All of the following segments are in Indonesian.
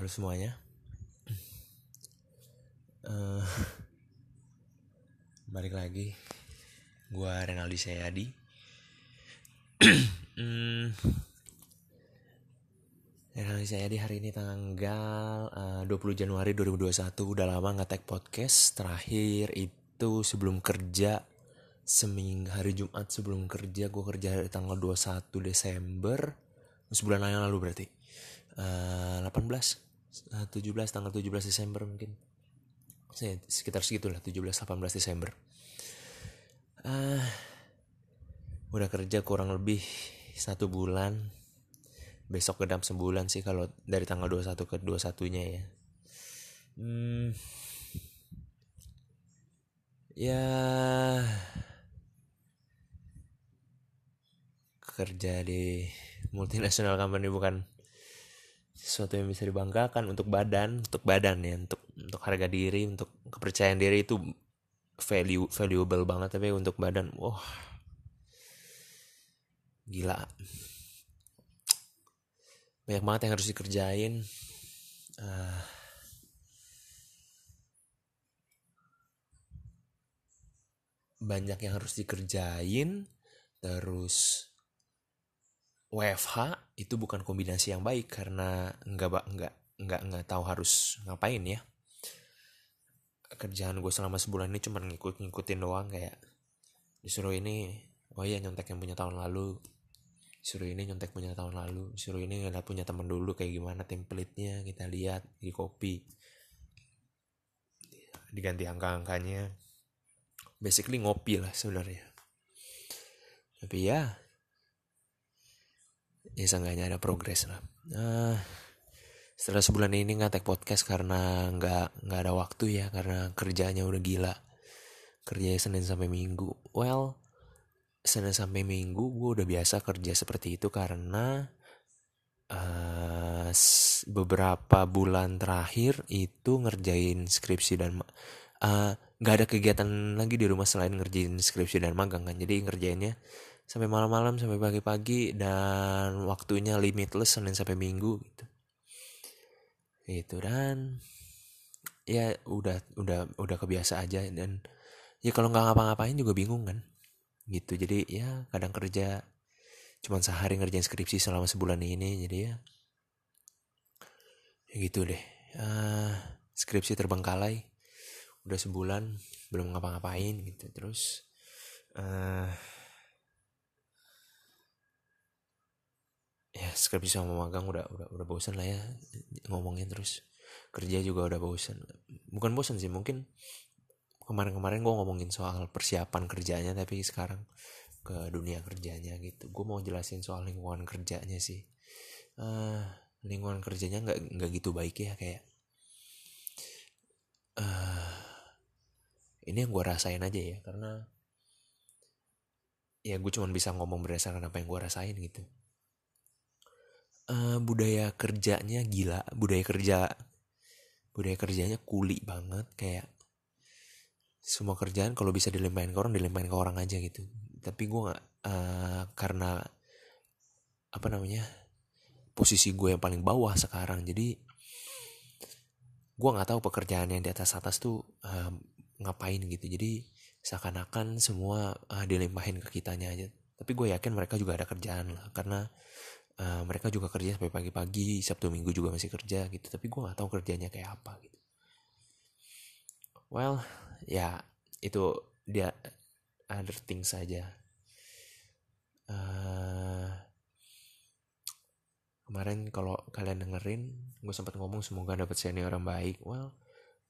halo semuanya. Uh, balik lagi. Gua Renaldi Sayadi. Hmm, Renaldi Sayadi hari ini tanggal uh, 20 Januari 2021 udah lama tag podcast. Terakhir itu sebelum kerja seminggu hari Jumat sebelum kerja gue kerja hari tanggal 21 Desember. Sebulan yang lalu berarti. Uh, 18 uh, 17 tanggal 17 Desember mungkin. Sekitar segitulah 17 18 Desember. Uh, udah kerja kurang lebih satu bulan. Besok kedap sebulan sih kalau dari tanggal 21 ke 21 nya ya. Hmm, ya kerja di multinasional company bukan sesuatu yang bisa dibanggakan untuk badan untuk badan ya untuk untuk harga diri untuk kepercayaan diri itu value valuable banget tapi untuk badan wah. Gila. Banyak banget yang harus dikerjain. Uh, banyak yang harus dikerjain terus WFH itu bukan kombinasi yang baik karena nggak nggak nggak nggak tahu harus ngapain ya. Kerjaan gue selama sebulan ini cuma ngikut ngikutin doang kayak disuruh ini oh iya nyontek yang punya tahun lalu. Disuruh ini nyontek punya tahun lalu. Disuruh ini ngeliat punya teman dulu kayak gimana template-nya kita lihat di copy. Diganti angka-angkanya. Basically ngopi lah sebenarnya. Tapi ya ya seenggaknya ada progres lah. Uh, setelah sebulan ini nggak tag podcast karena nggak nggak ada waktu ya karena kerjanya udah gila. Kerja senin sampai minggu. Well senin sampai minggu gue udah biasa kerja seperti itu karena uh, beberapa bulan terakhir itu ngerjain skripsi dan uh, ada kegiatan lagi di rumah selain ngerjain skripsi dan magang kan. Jadi ngerjainnya sampai malam-malam sampai pagi-pagi dan waktunya limitless Senin sampai Minggu gitu. Itu dan ya udah udah udah kebiasa aja dan ya kalau nggak ngapa-ngapain juga bingung kan. Gitu jadi ya kadang kerja cuman sehari ngerjain skripsi selama sebulan ini jadi ya ya gitu deh. Uh, skripsi terbengkalai udah sebulan belum ngapa-ngapain gitu. Terus uh, ya skripsi sama magang udah udah udah bosan lah ya ngomongin terus. Kerja juga udah bosan bukan bosan sih mungkin kemarin-kemarin gue ngomongin soal persiapan kerjanya tapi sekarang ke dunia kerjanya gitu. Gue mau jelasin soal lingkungan kerjanya sih. Uh, lingkungan kerjanya nggak nggak gitu baik ya kayak uh, ini yang gue rasain aja ya karena ya gue cuma bisa ngomong berdasarkan apa yang gue rasain gitu uh, budaya kerjanya gila. Budaya kerja budaya kerjanya kuli banget. Kayak semua kerjaan kalau bisa dilemparin ke orang dilemparin ke orang aja gitu. Tapi gue nggak uh, karena apa namanya posisi gue yang paling bawah sekarang. Jadi gue nggak tahu pekerjaan yang di atas atas tuh uh, ngapain gitu. Jadi seakan-akan semua uh, dilimpahin ke kitanya aja. Tapi gue yakin mereka juga ada kerjaan lah. Karena uh, mereka juga kerja sampai pagi-pagi sabtu minggu juga masih kerja gitu. Tapi gue nggak tahu kerjanya kayak apa gitu. Well ya itu dia other thing saja uh, kemarin kalau kalian dengerin gue sempat ngomong semoga dapat senior yang baik. Well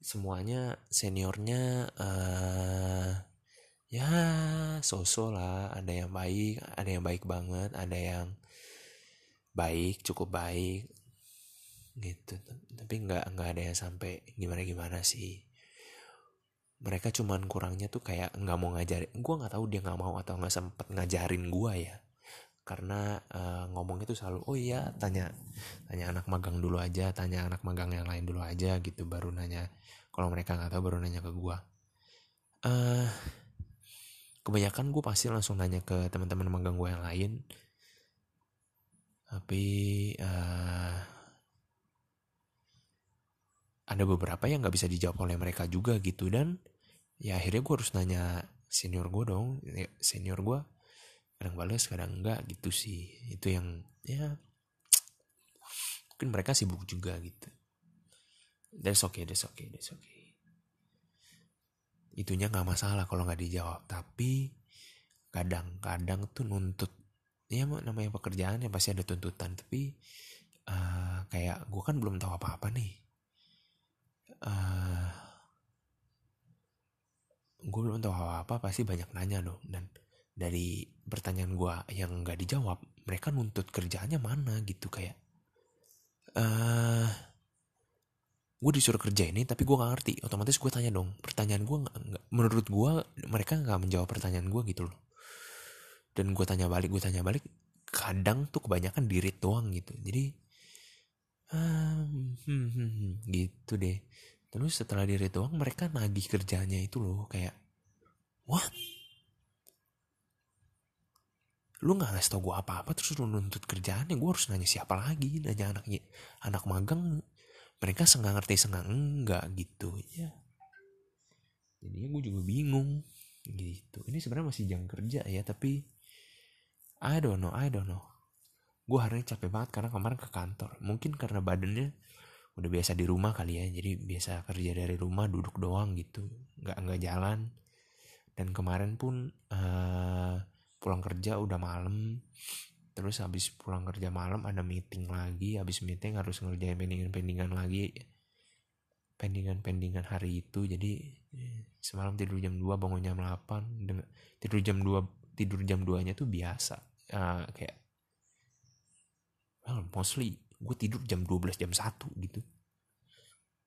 semuanya seniornya uh, ya sosok lah. Ada yang baik ada yang baik banget ada yang baik cukup baik gitu. Tapi nggak nggak ada yang sampai gimana gimana sih. Mereka cuman kurangnya tuh kayak nggak mau ngajarin. Gue nggak tahu dia nggak mau atau nggak sempet ngajarin gue ya. Karena uh, ngomongnya tuh selalu oh iya tanya tanya anak magang dulu aja tanya anak magang yang lain dulu aja gitu. Baru nanya kalau mereka nggak tahu baru nanya ke gue uh, kebanyakan gue pasti langsung nanya ke teman-teman magang gue yang lain tapi uh, ada beberapa yang nggak bisa dijawab oleh mereka juga gitu. Dan ya akhirnya gue harus nanya senior gue dong. Ya, senior gue kadang balas kadang enggak gitu sih. Itu yang ya mungkin mereka sibuk juga gitu. That's okay that's okay that's okay. Itunya nggak masalah kalau nggak dijawab. Tapi kadang-kadang tuh nuntut ya namanya pekerjaan ya pasti ada tuntutan tapi uh, kayak gue kan belum tahu apa-apa nih. Uh, eh, gue belum tahu apa-apa pasti banyak nanya dong. Dan dari pertanyaan gue yang nggak dijawab mereka nuntut kerjaannya mana gitu kayak uh, gue disuruh kerja ini tapi gue gak ngerti. Otomatis gue tanya dong. Pertanyaan gue menurut gue mereka nggak menjawab pertanyaan gue gitu loh dan gue tanya balik gue tanya balik kadang tuh kebanyakan dirit doang gitu. Jadi hmm, hmm, hmm, hmm, gitu deh. Terus setelah dirit doang mereka nagih kerjanya itu loh kayak what lu nggak ngasih tau gue apa-apa terus lu nuntut kerjaannya gue harus nanya siapa lagi nanya anaknya anak magang. Mereka senggang ngerti senggang enggak gitu ya jadinya gue juga bingung gitu. Ini sebenarnya masih jam kerja ya tapi I don't know I don't know. Gue hari ini capek banget karena kemarin ke kantor. Mungkin karena badannya udah biasa di rumah kali ya jadi biasa kerja dari rumah duduk doang gitu. Nggak nggak jalan. Dan kemarin pun uh, pulang kerja udah malam. Terus habis pulang kerja malam ada meeting lagi. Habis meeting harus ngerjain pendingan-pendingan lagi. Pendingan-pendingan hari itu. Jadi semalam tidur jam 2 bangun jam 8 dengan tidur jam 2 tidur jam 2 nya tuh biasa uh, kayak well, mostly gue tidur jam 12 jam 1 gitu.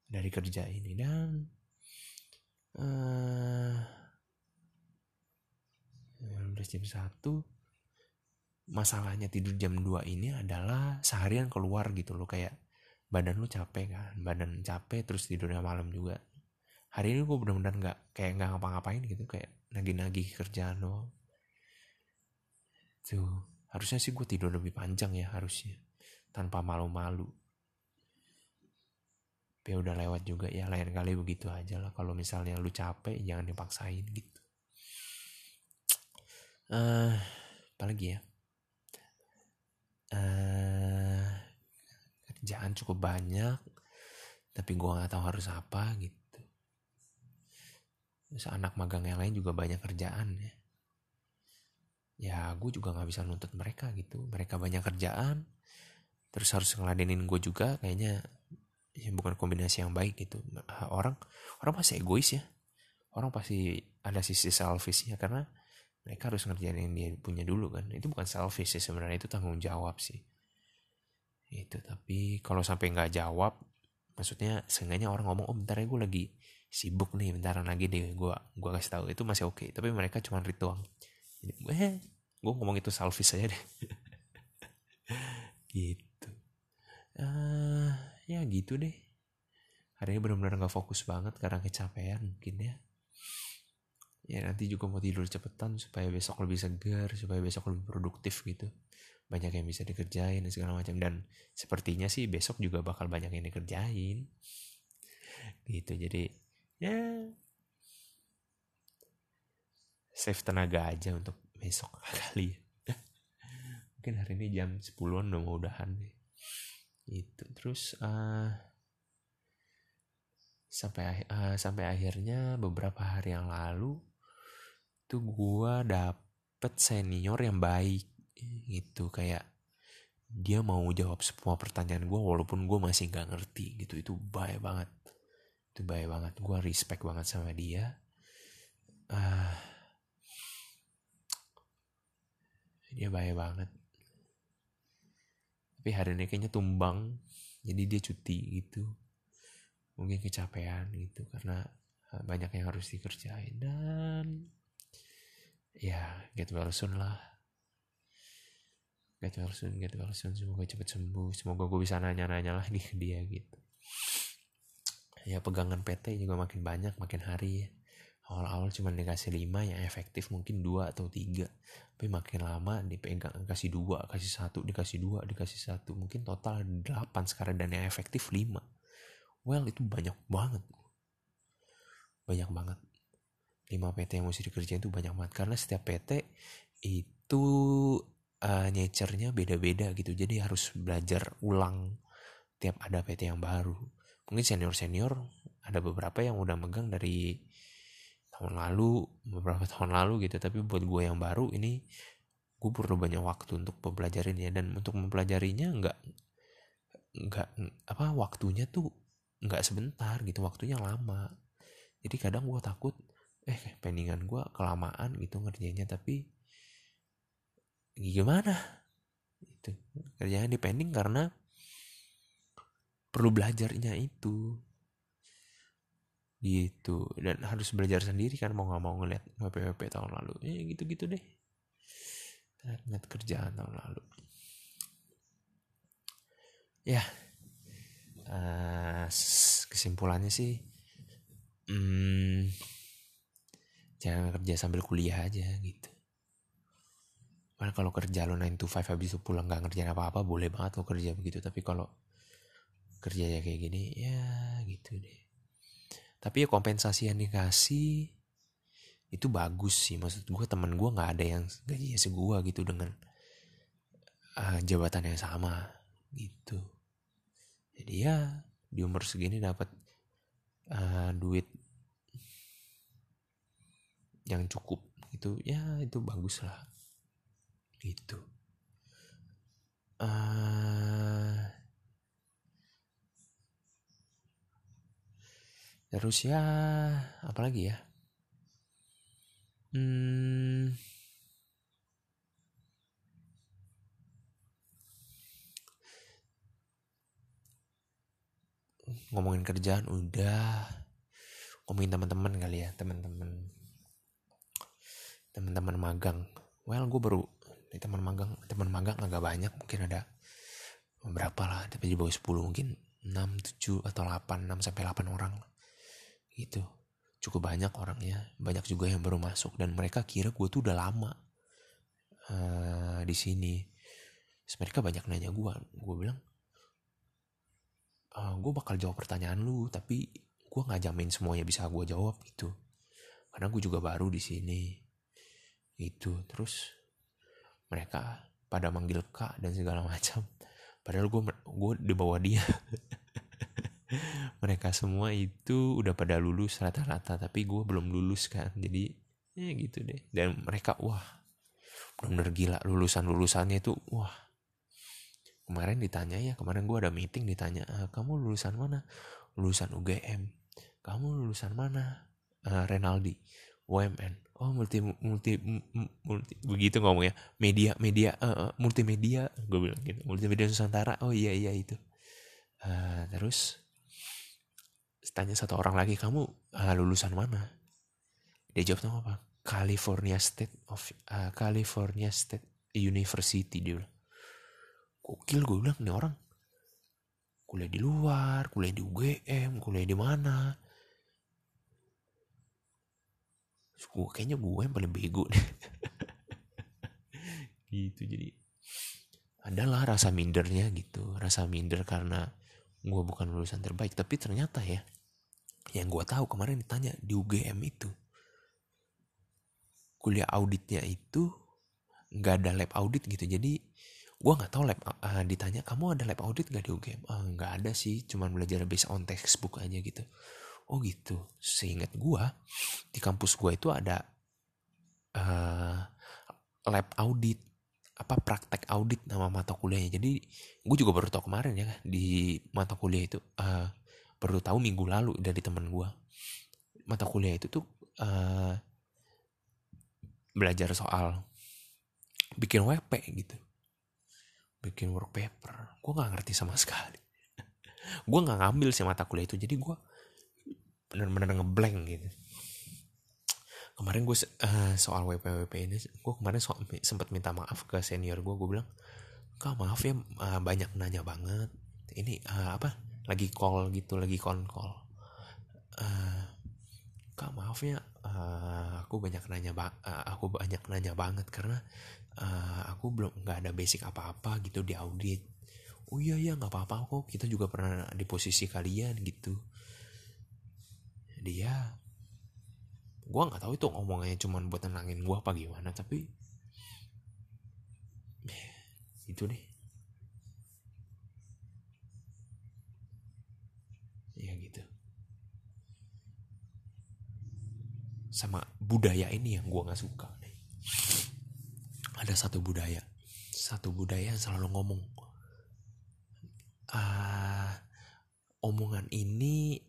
Dari kerja ini. Dan uh, 12 jam 1 masalahnya tidur jam 2 ini adalah seharian keluar gitu loh. Kayak badan lu capek kan. Badan capek terus tidurnya malam juga. Hari ini gue benar-benar nggak kayak nggak ngapa-ngapain gitu. Kayak nagih-nagih kerjaan lo tuh harusnya sih gue tidur lebih panjang ya harusnya. Tanpa malu-malu. Tapi udah lewat juga ya lain kali begitu aja lah. Kalau misalnya lu capek jangan dipaksain gitu. Uh, apalagi ya? Uh, kerjaan cukup banyak tapi gue nggak tahu harus apa gitu. Terus anak magang yang lain juga banyak kerjaan ya ya gue juga nggak bisa nuntut mereka gitu. Mereka banyak kerjaan terus harus ngeladenin gue juga kayaknya ya bukan kombinasi yang baik gitu. Orang orang pasti egois ya. Orang pasti ada sisi selfishnya karena mereka harus ngerjain yang dia punya dulu kan. Itu bukan selfish sih sebenarnya itu tanggung jawab sih. Itu tapi kalau sampai nggak jawab maksudnya seenggaknya orang ngomong oh bentar ya gue lagi sibuk nih bentar lagi deh gue gue kasih tahu. Itu masih oke okay. tapi mereka cuma ritual. Jadi gue ngomong itu selfish aja deh. Gitu. Uh, ya gitu deh. Hari ini benar-benar nggak fokus banget karena kecapean mungkin ya. Ya nanti juga mau tidur cepetan supaya besok lebih segar supaya besok lebih produktif gitu. Banyak yang bisa dikerjain dan segala macam. Dan sepertinya sih besok juga bakal banyak yang dikerjain. Gitu jadi ya save tenaga aja untuk besok kali. Ya. mungkin hari ini jam 10an udah mau udahan deh. Itu terus uh, sampai uh, sampai akhirnya beberapa hari yang lalu itu gue dapet senior yang baik. Gitu. Kayak dia mau jawab semua pertanyaan gue walaupun gue masih nggak ngerti. Gitu. Itu baik banget. Itu baik banget. Gue respect banget sama dia. Uh, dia baik banget. Tapi hari ini kayaknya tumbang jadi dia cuti gitu. Mungkin kecapean gitu karena eh, banyak yang harus dikerjain dan ya get well soon lah. Get well soon get well soon semoga cepet sembuh. Semoga gue bisa nanya-nanya lagi ke dia gitu. Ya pegangan PT juga makin banyak makin hari ya awal-awal cuma dikasih 5 yang efektif mungkin dua atau tiga. Tapi makin lama dipegang kasih dua kasih satu dikasih dua dikasih satu. Mungkin total 8 sekarang dan yang efektif 5 well itu banyak banget. Banyak banget. 5 PT yang mesti dikerjain itu banyak banget. Karena setiap PT itu uh, nature-nya beda-beda gitu. Jadi harus belajar ulang tiap ada PT yang baru. Mungkin senior-senior ada beberapa yang udah megang dari tahun lalu beberapa tahun lalu gitu. Tapi buat gue yang baru ini gue perlu banyak waktu untuk mempelajarinya. Dan untuk mempelajarinya nggak nggak apa waktunya tuh nggak sebentar gitu. Waktunya lama. Jadi kadang gue takut eh pendingan gue kelamaan gitu ngerjainnya tapi gimana? Itu kerjanya dipending karena perlu belajarnya itu gitu. Dan harus belajar sendiri kan mau nggak mau ngeliat WPWP tahun lalu. Ya gitu gitu deh ngeliat kerjaan tahun lalu. Ya uh, kesimpulannya sih hmm, jangan kerja sambil kuliah aja gitu. Karena kalau kerja lo 9 to 5 habis itu pulang gak ngerjain apa-apa boleh banget lo kerja begitu. Tapi kalau kerja ya kayak gini ya gitu deh tapi ya kompensasi yang dikasih itu bagus sih. Maksud gue temen gue nggak ada yang gajinya segua gitu dengan uh, jabatan yang sama gitu. Jadi ya di umur segini dapat uh, duit yang cukup itu ya itu bagus lah gitu. Uh, terus ya apalagi ya? Hmm, ngomongin kerjaan udah. Ngomongin teman-teman kali ya teman-teman. Teman-teman magang. Well gue baru di teman magang teman magang agak banyak mungkin ada beberapa lah tapi di bawah 10 mungkin 6, 7 atau 8 6 sampai 8 orang gitu. Cukup banyak orangnya banyak juga yang baru masuk dan mereka kira gue tuh udah lama uh, di sini. Terus mereka banyak nanya gue gue bilang uh, gue bakal jawab pertanyaan lu tapi gue nggak jamin semuanya bisa gue jawab gitu. Karena gue juga baru di sini. Itu terus mereka pada manggil kak dan segala macam. Padahal gue gue di bawah dia mereka semua itu udah pada lulus rata-rata tapi gue belum lulus kan. Jadi ya gitu deh. Dan mereka wah benar-benar gila. Lulusan lulusannya itu wah. Kemarin ditanya ya kemarin gue ada meeting ditanya e, kamu lulusan mana? Lulusan UGM kamu lulusan mana? Uh, Renaldi UMN oh multi multi multi begitu ngomongnya. Media media uh, multimedia. Gue bilang gitu. Multimedia Nusantara. Oh iya iya itu. Uh, terus tanya satu orang lagi kamu uh, lulusan mana? Dia jawab apa? California State of uh, California State University dia bilang gokil gue bilang nih orang kuliah di luar kuliah di UGM kuliah di mana? Gue kayaknya gue yang paling bego deh. Gitu jadi adalah rasa mindernya gitu rasa minder karena gue bukan lulusan terbaik tapi ternyata ya yang gue tahu kemarin ditanya di UGM itu kuliah auditnya itu nggak ada lab audit gitu. Jadi gue nggak tahu lab uh, ditanya kamu ada lab audit gak di UGM uh, nggak ada sih cuman belajar based on textbook aja gitu. Oh gitu. Seingat gue di kampus gue itu ada uh, lab audit apa praktek audit nama mata kuliahnya. Jadi gue juga baru tahu kemarin ya di mata kuliah itu uh, baru tahu minggu lalu dari teman gue mata kuliah itu tuh uh, belajar soal bikin WP gitu. Bikin work paper. Gue nggak ngerti sama sekali. Gue nggak ngambil sih mata kuliah itu. Jadi gue bener-bener ngeblank gitu kemarin gue uh, soal WP WP ini gue kemarin so, sempat minta maaf ke senior gue gue bilang kak maaf ya uh, banyak nanya banget. Ini uh, apa lagi call gitu lagi con call. Uh, kak maaf ya uh, aku banyak nanya ba uh, aku banyak nanya banget karena uh, aku belum nggak ada basic apa-apa gitu di audit. Oh iya iya nggak apa-apa kok. Kita juga pernah di posisi kalian gitu. Dia gue nggak tahu itu ngomongnya cuman buat tenangin gue apa gimana tapi itu deh. Ya gitu. Sama budaya ini yang gue nggak suka nih ada satu budaya satu budaya yang selalu ngomong uh, omongan ini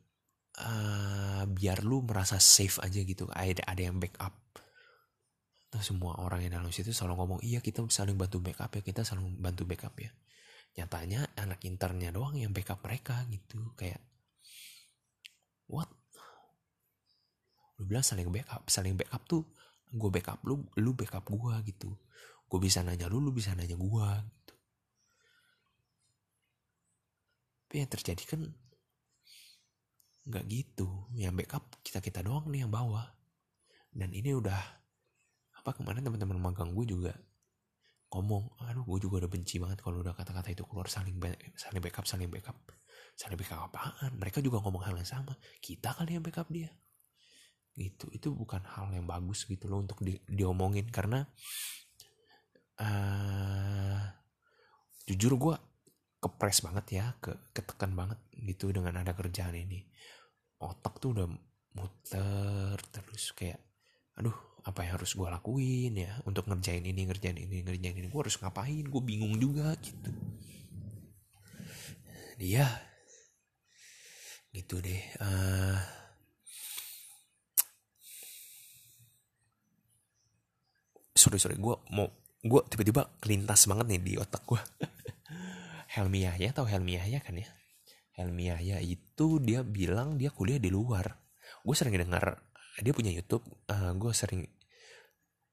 uh, biar lu merasa safe aja gitu ada ada yang backup. Nah, semua orang yang dalam situ selalu ngomong iya kita saling bantu backup ya kita saling bantu backup ya. Nyatanya anak internnya doang yang backup mereka gitu kayak what? Lu bilang saling backup saling backup tuh gue backup lu lu backup gue gitu. Gue bisa nanya lu lu bisa nanya gue gitu. Tapi yang terjadi kan nggak gitu. Yang backup kita kita doang nih yang bawah dan ini udah apa kemarin teman-teman magang gue juga ngomong aduh gue juga udah benci banget kalau udah kata-kata itu keluar saling saling backup saling backup. Saling backup apaan? Mereka juga ngomong hal yang sama. Kita kali yang backup dia. Gitu. Itu bukan hal yang bagus gitu loh untuk di, diomongin. Karena uh, jujur gue kepres banget ya ke ketekan banget gitu dengan ada kerjaan ini otak tuh udah muter terus kayak aduh apa yang harus gue lakuin ya untuk ngerjain ini ngerjain ini ngerjain ini? Gue harus ngapain? Gue bingung juga gitu. Dia gitu deh uh, sorry sorry gue mau gue tiba-tiba kelintas banget nih di otak gue Helmi Yahya atau Helmi Yahya kan ya Helmi Yahya itu dia bilang dia kuliah di luar gue sering dengar dia punya YouTube uh, gue sering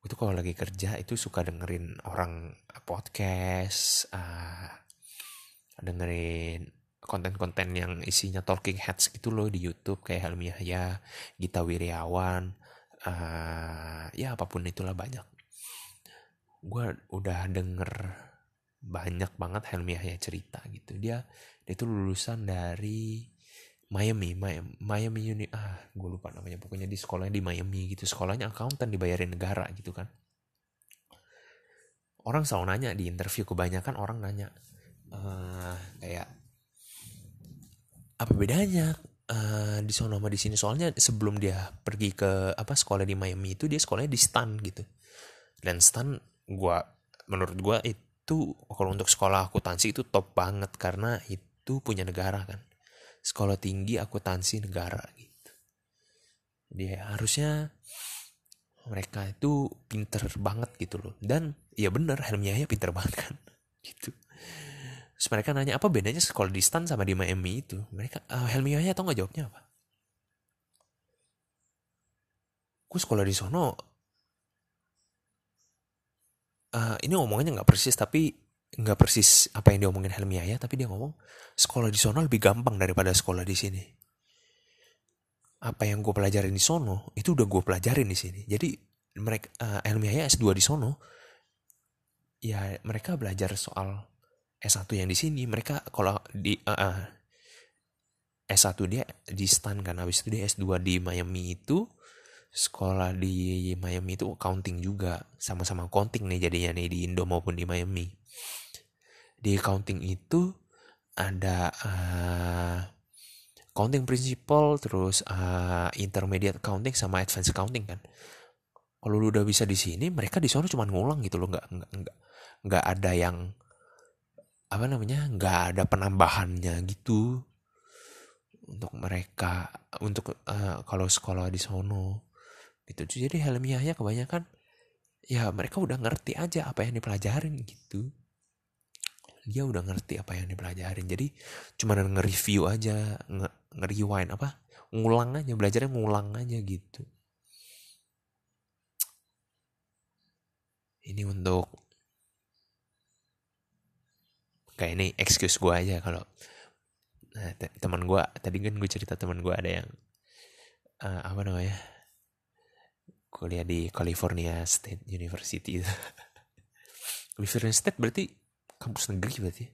itu kalau lagi kerja itu suka dengerin orang podcast uh, dengerin konten-konten yang isinya talking heads gitu loh di YouTube kayak Helmi Yahya, Gita Wiryawan, uh, ya apa pun itulah banyak. Gue udah denger banyak banget Helmi Yahya cerita gitu. Dia dia itu lulusan dari Miami, Miami, Miami Uni, ah gue lupa namanya. Pokoknya di sekolahnya di Miami gitu. Sekolahnya akuntan dibayarin negara gitu kan. Orang selalu nanya di interview kebanyakan orang nanya uh, kayak apa bedanya uh, di sana sama di sini? Soalnya sebelum dia pergi ke apa sekolah di Miami itu dia sekolahnya di Stan gitu. Dan Stan gue menurut gue itu kalau untuk sekolah akuntansi itu top banget. Karena itu punya negara kan sekolah tinggi akuntansi negara gitu. Dia harusnya mereka itu pinter banget gitu loh. Dan ya bener Helmi Yahya pinter banget kan. Gitu. Terus mereka nanya apa bedanya sekolah di Stan sama di Miami itu. Mereka uh, Helmi Yahya tau gak jawabnya apa? Gue sekolah di sono uh, ini ngomongnya nggak persis tapi nggak persis apa yang dia omongin Helmi Yahya tapi dia ngomong sekolah di sono lebih gampang daripada sekolah di sini. Apa yang gue pelajarin di sono itu udah gue pelajarin di sini. Jadi mereka uh, Helmi Yahya S2 di sono ya mereka belajar soal S1 yang di sini. Mereka kalau di uh, uh, S1 dia di stan kan habis itu dia S2 di Miami itu sekolah di Miami itu accounting juga sama-sama accounting nih jadinya nih di Indo maupun di Miami di accounting itu ada uh, accounting principle terus uh, intermediate accounting sama advanced accounting kan. Kalau lu udah bisa di sini mereka di sana cuma ngulang gitu loh nggak nggak nggak nggak ada yang apa namanya nggak ada penambahannya gitu. Untuk mereka untuk uh, kalau sekolah di sono gitu jadi Helmi Yahya kebanyakan ya mereka udah ngerti aja apa yang dipelajarin gitu dia udah ngerti apa yang dipelajarin. Jadi cuma nge-review aja nge-rewind apa ngulang aja belajarnya ngulang aja gitu. Ini untuk kayak ini excuse gue aja kalau nah, teman gue tadi kan gue cerita teman gue ada yang uh, apa namanya kuliah di California State University. California State berarti kampus negeri berarti?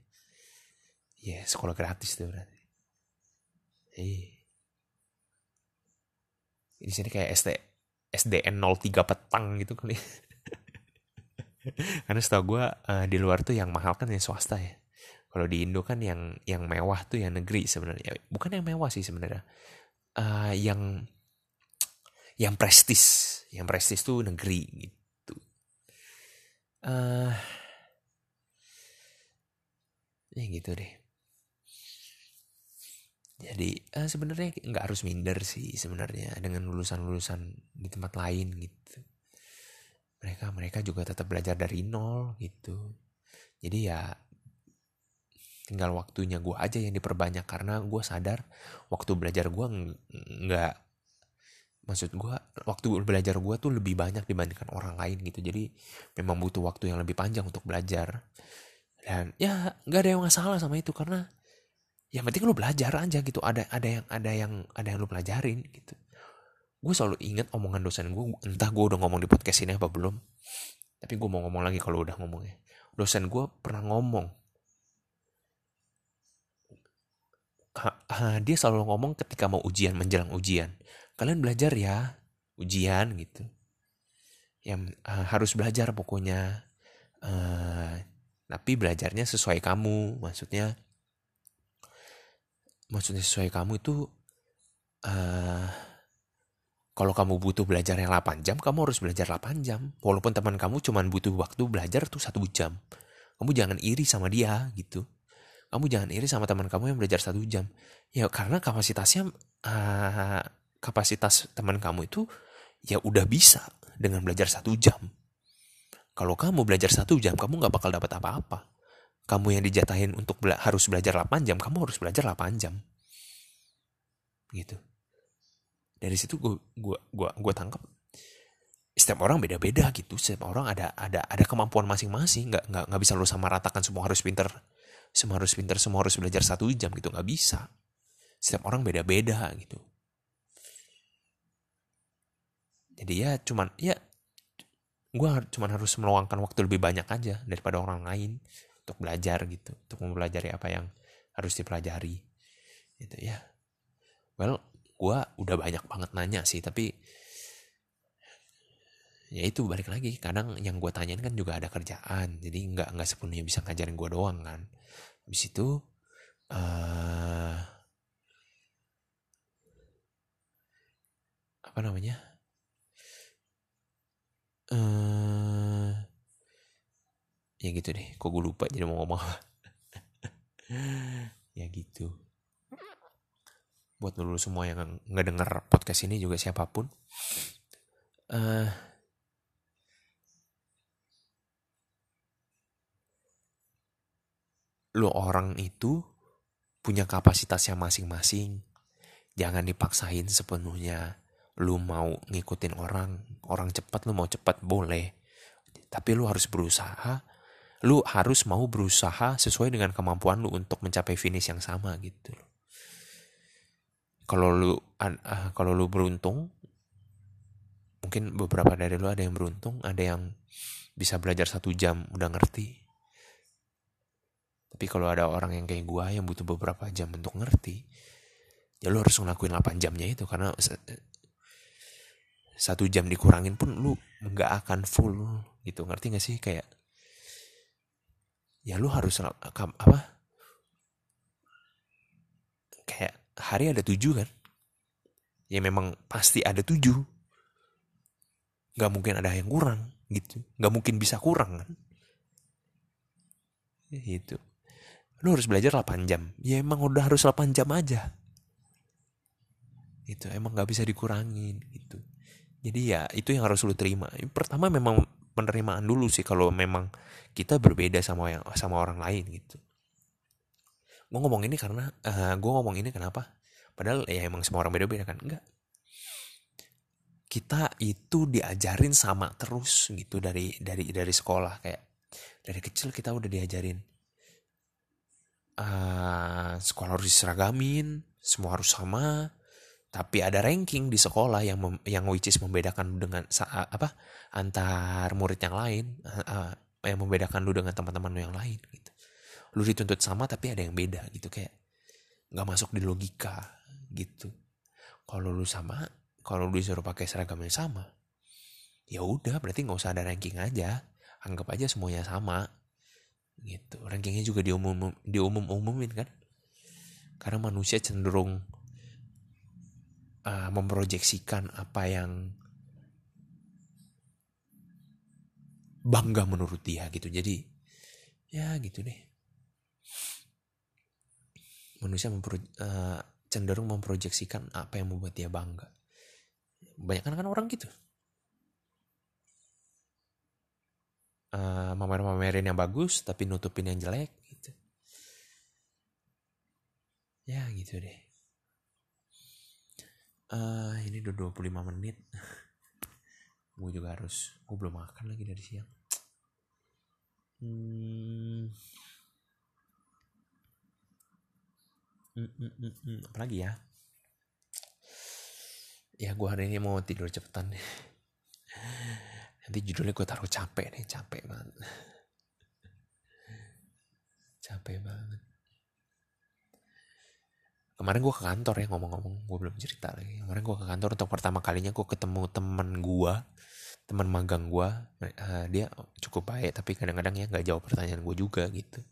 Ya sekolah gratis tuh berarti. Iya. Di sini kayak SD SDN 03 petang gitu kali. Karena setahu gue uh, di luar tuh yang mahal kan yang swasta ya. Kalau di Indo kan yang yang mewah tuh yang negeri sebenarnya. Bukan yang mewah sih sebenarnya. Uh, yang yang prestis. Yang prestis tuh negeri gitu. Uh, ya gitu deh. Jadi uh, sebenarnya nggak harus minder sih sebenarnya dengan lulusan-lulusan di tempat lain gitu. Mereka mereka juga tetap belajar dari nol gitu. Jadi ya tinggal waktunya gue aja yang diperbanyak karena gue sadar waktu belajar gue nggak maksud gue waktu belajar gue tuh lebih banyak dibandingkan orang lain gitu. Jadi memang butuh waktu yang lebih panjang untuk belajar dan ya nggak ada yang masalah sama itu karena yang penting lu belajar aja gitu. Ada ada yang ada yang ada yang lu pelajarin gitu. Gue selalu inget omongan dosen gue entah gue udah ngomong di podcast ini apa belum tapi gue mau ngomong lagi kalau udah ngomongnya. Dosen gue pernah ngomong dia selalu ngomong ketika mau ujian menjelang ujian. Kalian belajar ya ujian gitu. Yang uh, harus belajar pokoknya uh, tapi belajarnya sesuai kamu maksudnya maksudnya sesuai kamu itu uh, kalau kamu butuh belajar yang 8 jam, kamu harus belajar 8 jam. Walaupun teman kamu cuma butuh waktu belajar tuh satu jam. Kamu jangan iri sama dia gitu. Kamu jangan iri sama teman kamu yang belajar satu jam. Ya karena kapasitasnya, uh, kapasitas teman kamu itu ya udah bisa dengan belajar satu jam. Kalau kamu belajar satu jam, kamu nggak bakal dapat apa-apa kamu yang dijatahin untuk bela harus belajar 8 jam, kamu harus belajar 8 jam. Gitu. Dari situ gue gua gua gua tangkap setiap orang beda-beda gitu. Setiap orang ada ada ada kemampuan masing-masing. Nggak nggak nggak bisa lu sama ratakan semua harus pinter, semua harus pinter, semua harus belajar satu jam gitu. Nggak bisa. Setiap orang beda-beda gitu. Jadi ya cuman ya gue cuman harus meluangkan waktu lebih banyak aja daripada orang lain untuk belajar gitu untuk mempelajari apa yang harus dipelajari gitu ya. Well gue udah banyak banget nanya sih tapi ya itu balik lagi kadang yang gue tanyain kan juga ada kerjaan jadi nggak nggak sepenuhnya bisa ngajarin gue doang kan. Habis itu uh, apa namanya uh, ya gitu deh. Kok gue lupa jadi mau ngomong ya gitu. Buat dulu semua yang nggak denger podcast ini juga siapa pun. Uh, lo orang itu punya kapasitasnya masing-masing. Jangan dipaksain sepenuhnya lu mau ngikutin orang orang cepat lu mau cepat boleh. Tapi lu harus berusaha. Lu harus mau berusaha sesuai dengan kemampuan lu untuk mencapai finish yang sama gitu kalau lu uh, kalau lu beruntung mungkin beberapa dari lu ada yang beruntung ada yang bisa belajar satu jam udah ngerti. Tapi kalau ada orang yang kayak gua yang butuh beberapa jam untuk ngerti ya lu harus ngelakuin 8 jamnya itu karena satu jam dikurangin pun lu nggak akan full gitu. Ngerti gak sih? Kayak ya lu harus apa? Kayak hari ada tujuh kan? Ya memang pasti ada tujuh. Nggak mungkin ada yang kurang gitu. Nggak mungkin bisa kurang kan? Itu lu harus belajar 8 jam. Ya emang udah harus 8 jam aja. Itu emang nggak bisa dikurangin gitu jadi ya itu yang harus lu terima. Pertama memang penerimaan dulu sih kalau memang kita berbeda sama yang sama orang lain gitu. Gue ngomong ini karena uh, eh, gue ngomong ini kenapa? Padahal ya emang semua orang beda-beda kan? Enggak. Kita itu diajarin sama terus gitu dari dari dari sekolah. Kayak dari kecil kita udah diajarin uh, sekolah harus diseragamin semua harus sama tapi ada ranking di sekolah yang mem, yang which is membedakan dengan apa antar murid yang lain uh, yang membedakan lu dengan teman-teman lu yang lain gitu. Lu dituntut sama tapi ada yang beda gitu. Kayak nggak masuk di logika gitu. Kalau lu sama kalau lu disuruh pakai seragam yang sama ya udah berarti nggak usah ada ranking aja. Anggap aja semuanya sama gitu. Rankingnya juga diumum diumum umumin kan? Karena manusia cenderung uh, memproyeksikan apa yang bangga menurut dia gitu. Jadi ya gitu deh. Manusia mempro, uh, cenderung memproyeksikan apa yang membuat dia bangga. Banyak kan, kan orang gitu. Uh, mamer-mamerin yang bagus tapi nutupin yang jelek gitu. Ya gitu deh uh, ini udah 25 menit. Gue juga harus gue belum makan lagi dari siang. Hmm. Hmm, hmm, hmm, hmm. apalagi ya? Ya gue hari ini mau tidur cepetan nanti judulnya gue taruh capek nih capek banget. Capek banget kemarin gue ke kantor ya ngomong-ngomong gue belum cerita lagi. Kemarin gue ke kantor untuk pertama kalinya gue ketemu teman gue teman magang gue uh, dia cukup baik tapi kadang-kadang ya nggak jawab pertanyaan gue juga gitu.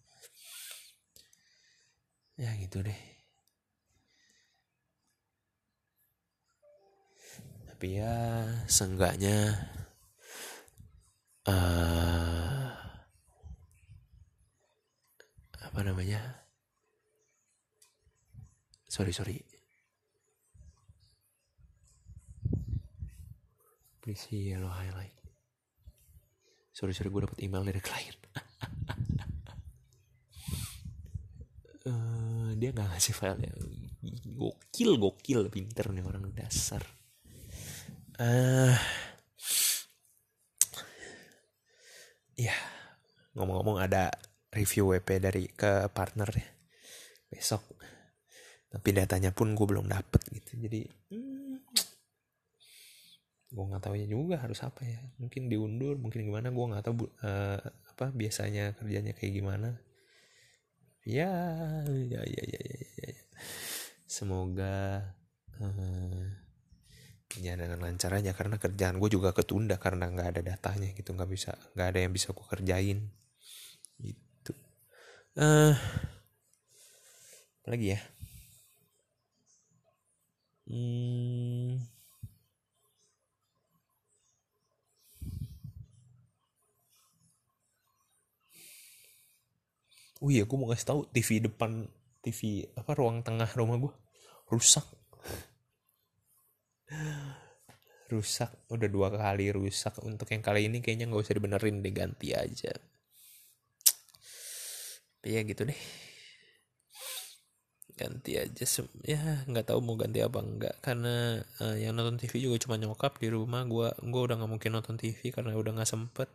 Ya gitu deh. Tapi ya seenggaknya uh, apa namanya sorry sorry. Please yellow highlight. Sorry sorry gue dapet email dari klien. Uh, dia nggak ngasih file ya gokil gokil pinter nih orang dasar. Uh, ya ngomong-ngomong ada review WP dari ke partner ya besok tapi datanya pun gue belum dapet gitu. Jadi hmm, gue nggak tahu ya juga harus apa ya. Mungkin diundur mungkin gimana gue nggak tahu uh, apa biasanya kerjanya kayak gimana. Ya ya ya ya ya, ya. semoga uh, ya dengan lancar aja. Karena kerjaan gue juga ketunda karena nggak ada datanya gitu. Nggak bisa nggak ada yang bisa gue kerjain. Gitu. Uh, lagi ya Hmm. Oh iya, gue mau kasih tahu TV depan TV apa ruang tengah rumah gue rusak. rusak udah dua kali rusak untuk yang kali ini kayaknya nggak usah dibenerin diganti aja. Ya gitu deh ganti aja ya nggak tahu mau ganti apa enggak karena uh, yang nonton TV juga cuma nyokap di rumah. Gue gue udah nggak mungkin nonton TV karena udah nggak sempet.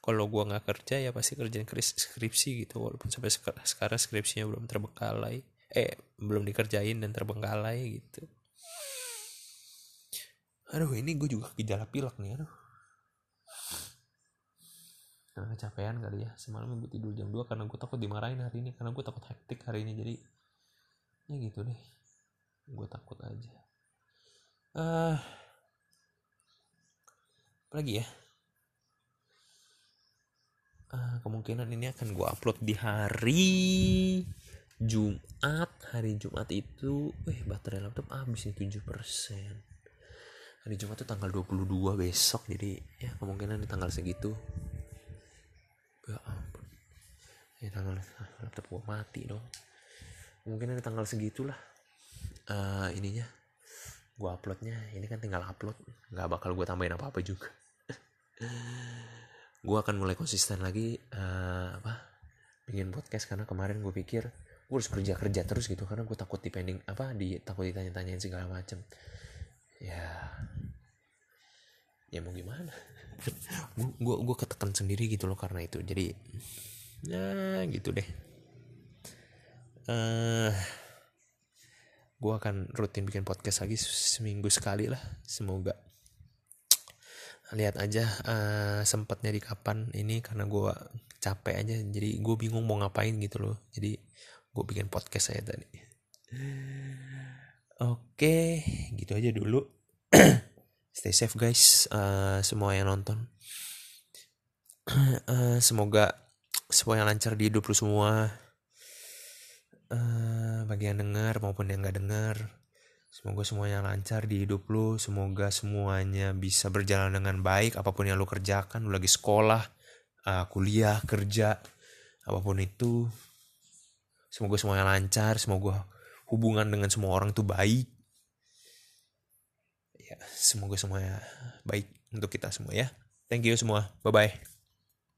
Kalau gue nggak kerja ya pasti kerjain skripsi gitu. Walaupun sampai sekarang skripsinya belum terbengkalai eh belum dikerjain dan terbengkalai gitu. Aduh ini gue juga gejala pilek nih aduh. Karena kecapean kali ya. Semalam gue tidur jam 2 karena gue takut dimarahin hari ini. Karena gue takut hektik hari ini. Jadi ya gitu deh. Gue takut aja. Uh, apa lagi ya? Uh, kemungkinan ini akan gue upload di hari Jumat. Hari Jumat itu eh baterai laptop habis nih 7% hari Jumat itu tanggal 22 besok jadi ya kemungkinan di tanggal segitu. Ya ampun. Ya tanggal laptop gue mati dong mungkin ada tanggal segitulah. Uh, ininya. Gue uploadnya. Ini kan tinggal upload. Nggak bakal gue tambahin apa apa juga. Gue akan mulai konsisten lagi uh, apa bikin podcast. Karena kemarin gue pikir gue harus kerja kerja terus gitu. Karena gue takut dipending apa di takut ditanya-tanyain segala macem. Ya. Ya mau gimana? Gue gue ketekan sendiri gitu loh karena itu. Jadi ya gitu deh uh, eh, gue akan rutin bikin podcast lagi seminggu sekali lah. Semoga lihat aja uh, sempatnya di kapan. Ini karena gue capek aja jadi gue bingung mau ngapain gitu loh. Jadi gue bikin podcast saya tadi. Oke gitu aja dulu. Stay safe guys. Uh, semua yang nonton. Uh, semoga semua yang lancar di hidup lu semua uh, bagi yang dengar maupun yang nggak dengar Semoga semuanya lancar di hidup lu. Semoga semuanya bisa berjalan dengan baik. Apa pun yang lu kerjakan, lu lagi sekolah, uh, kuliah, kerja, apa pun itu. Semoga semuanya lancar. Semoga hubungan dengan semua orang itu baik. Ya, semoga semuanya baik untuk kita semua ya. Thank you semua. Bye bye.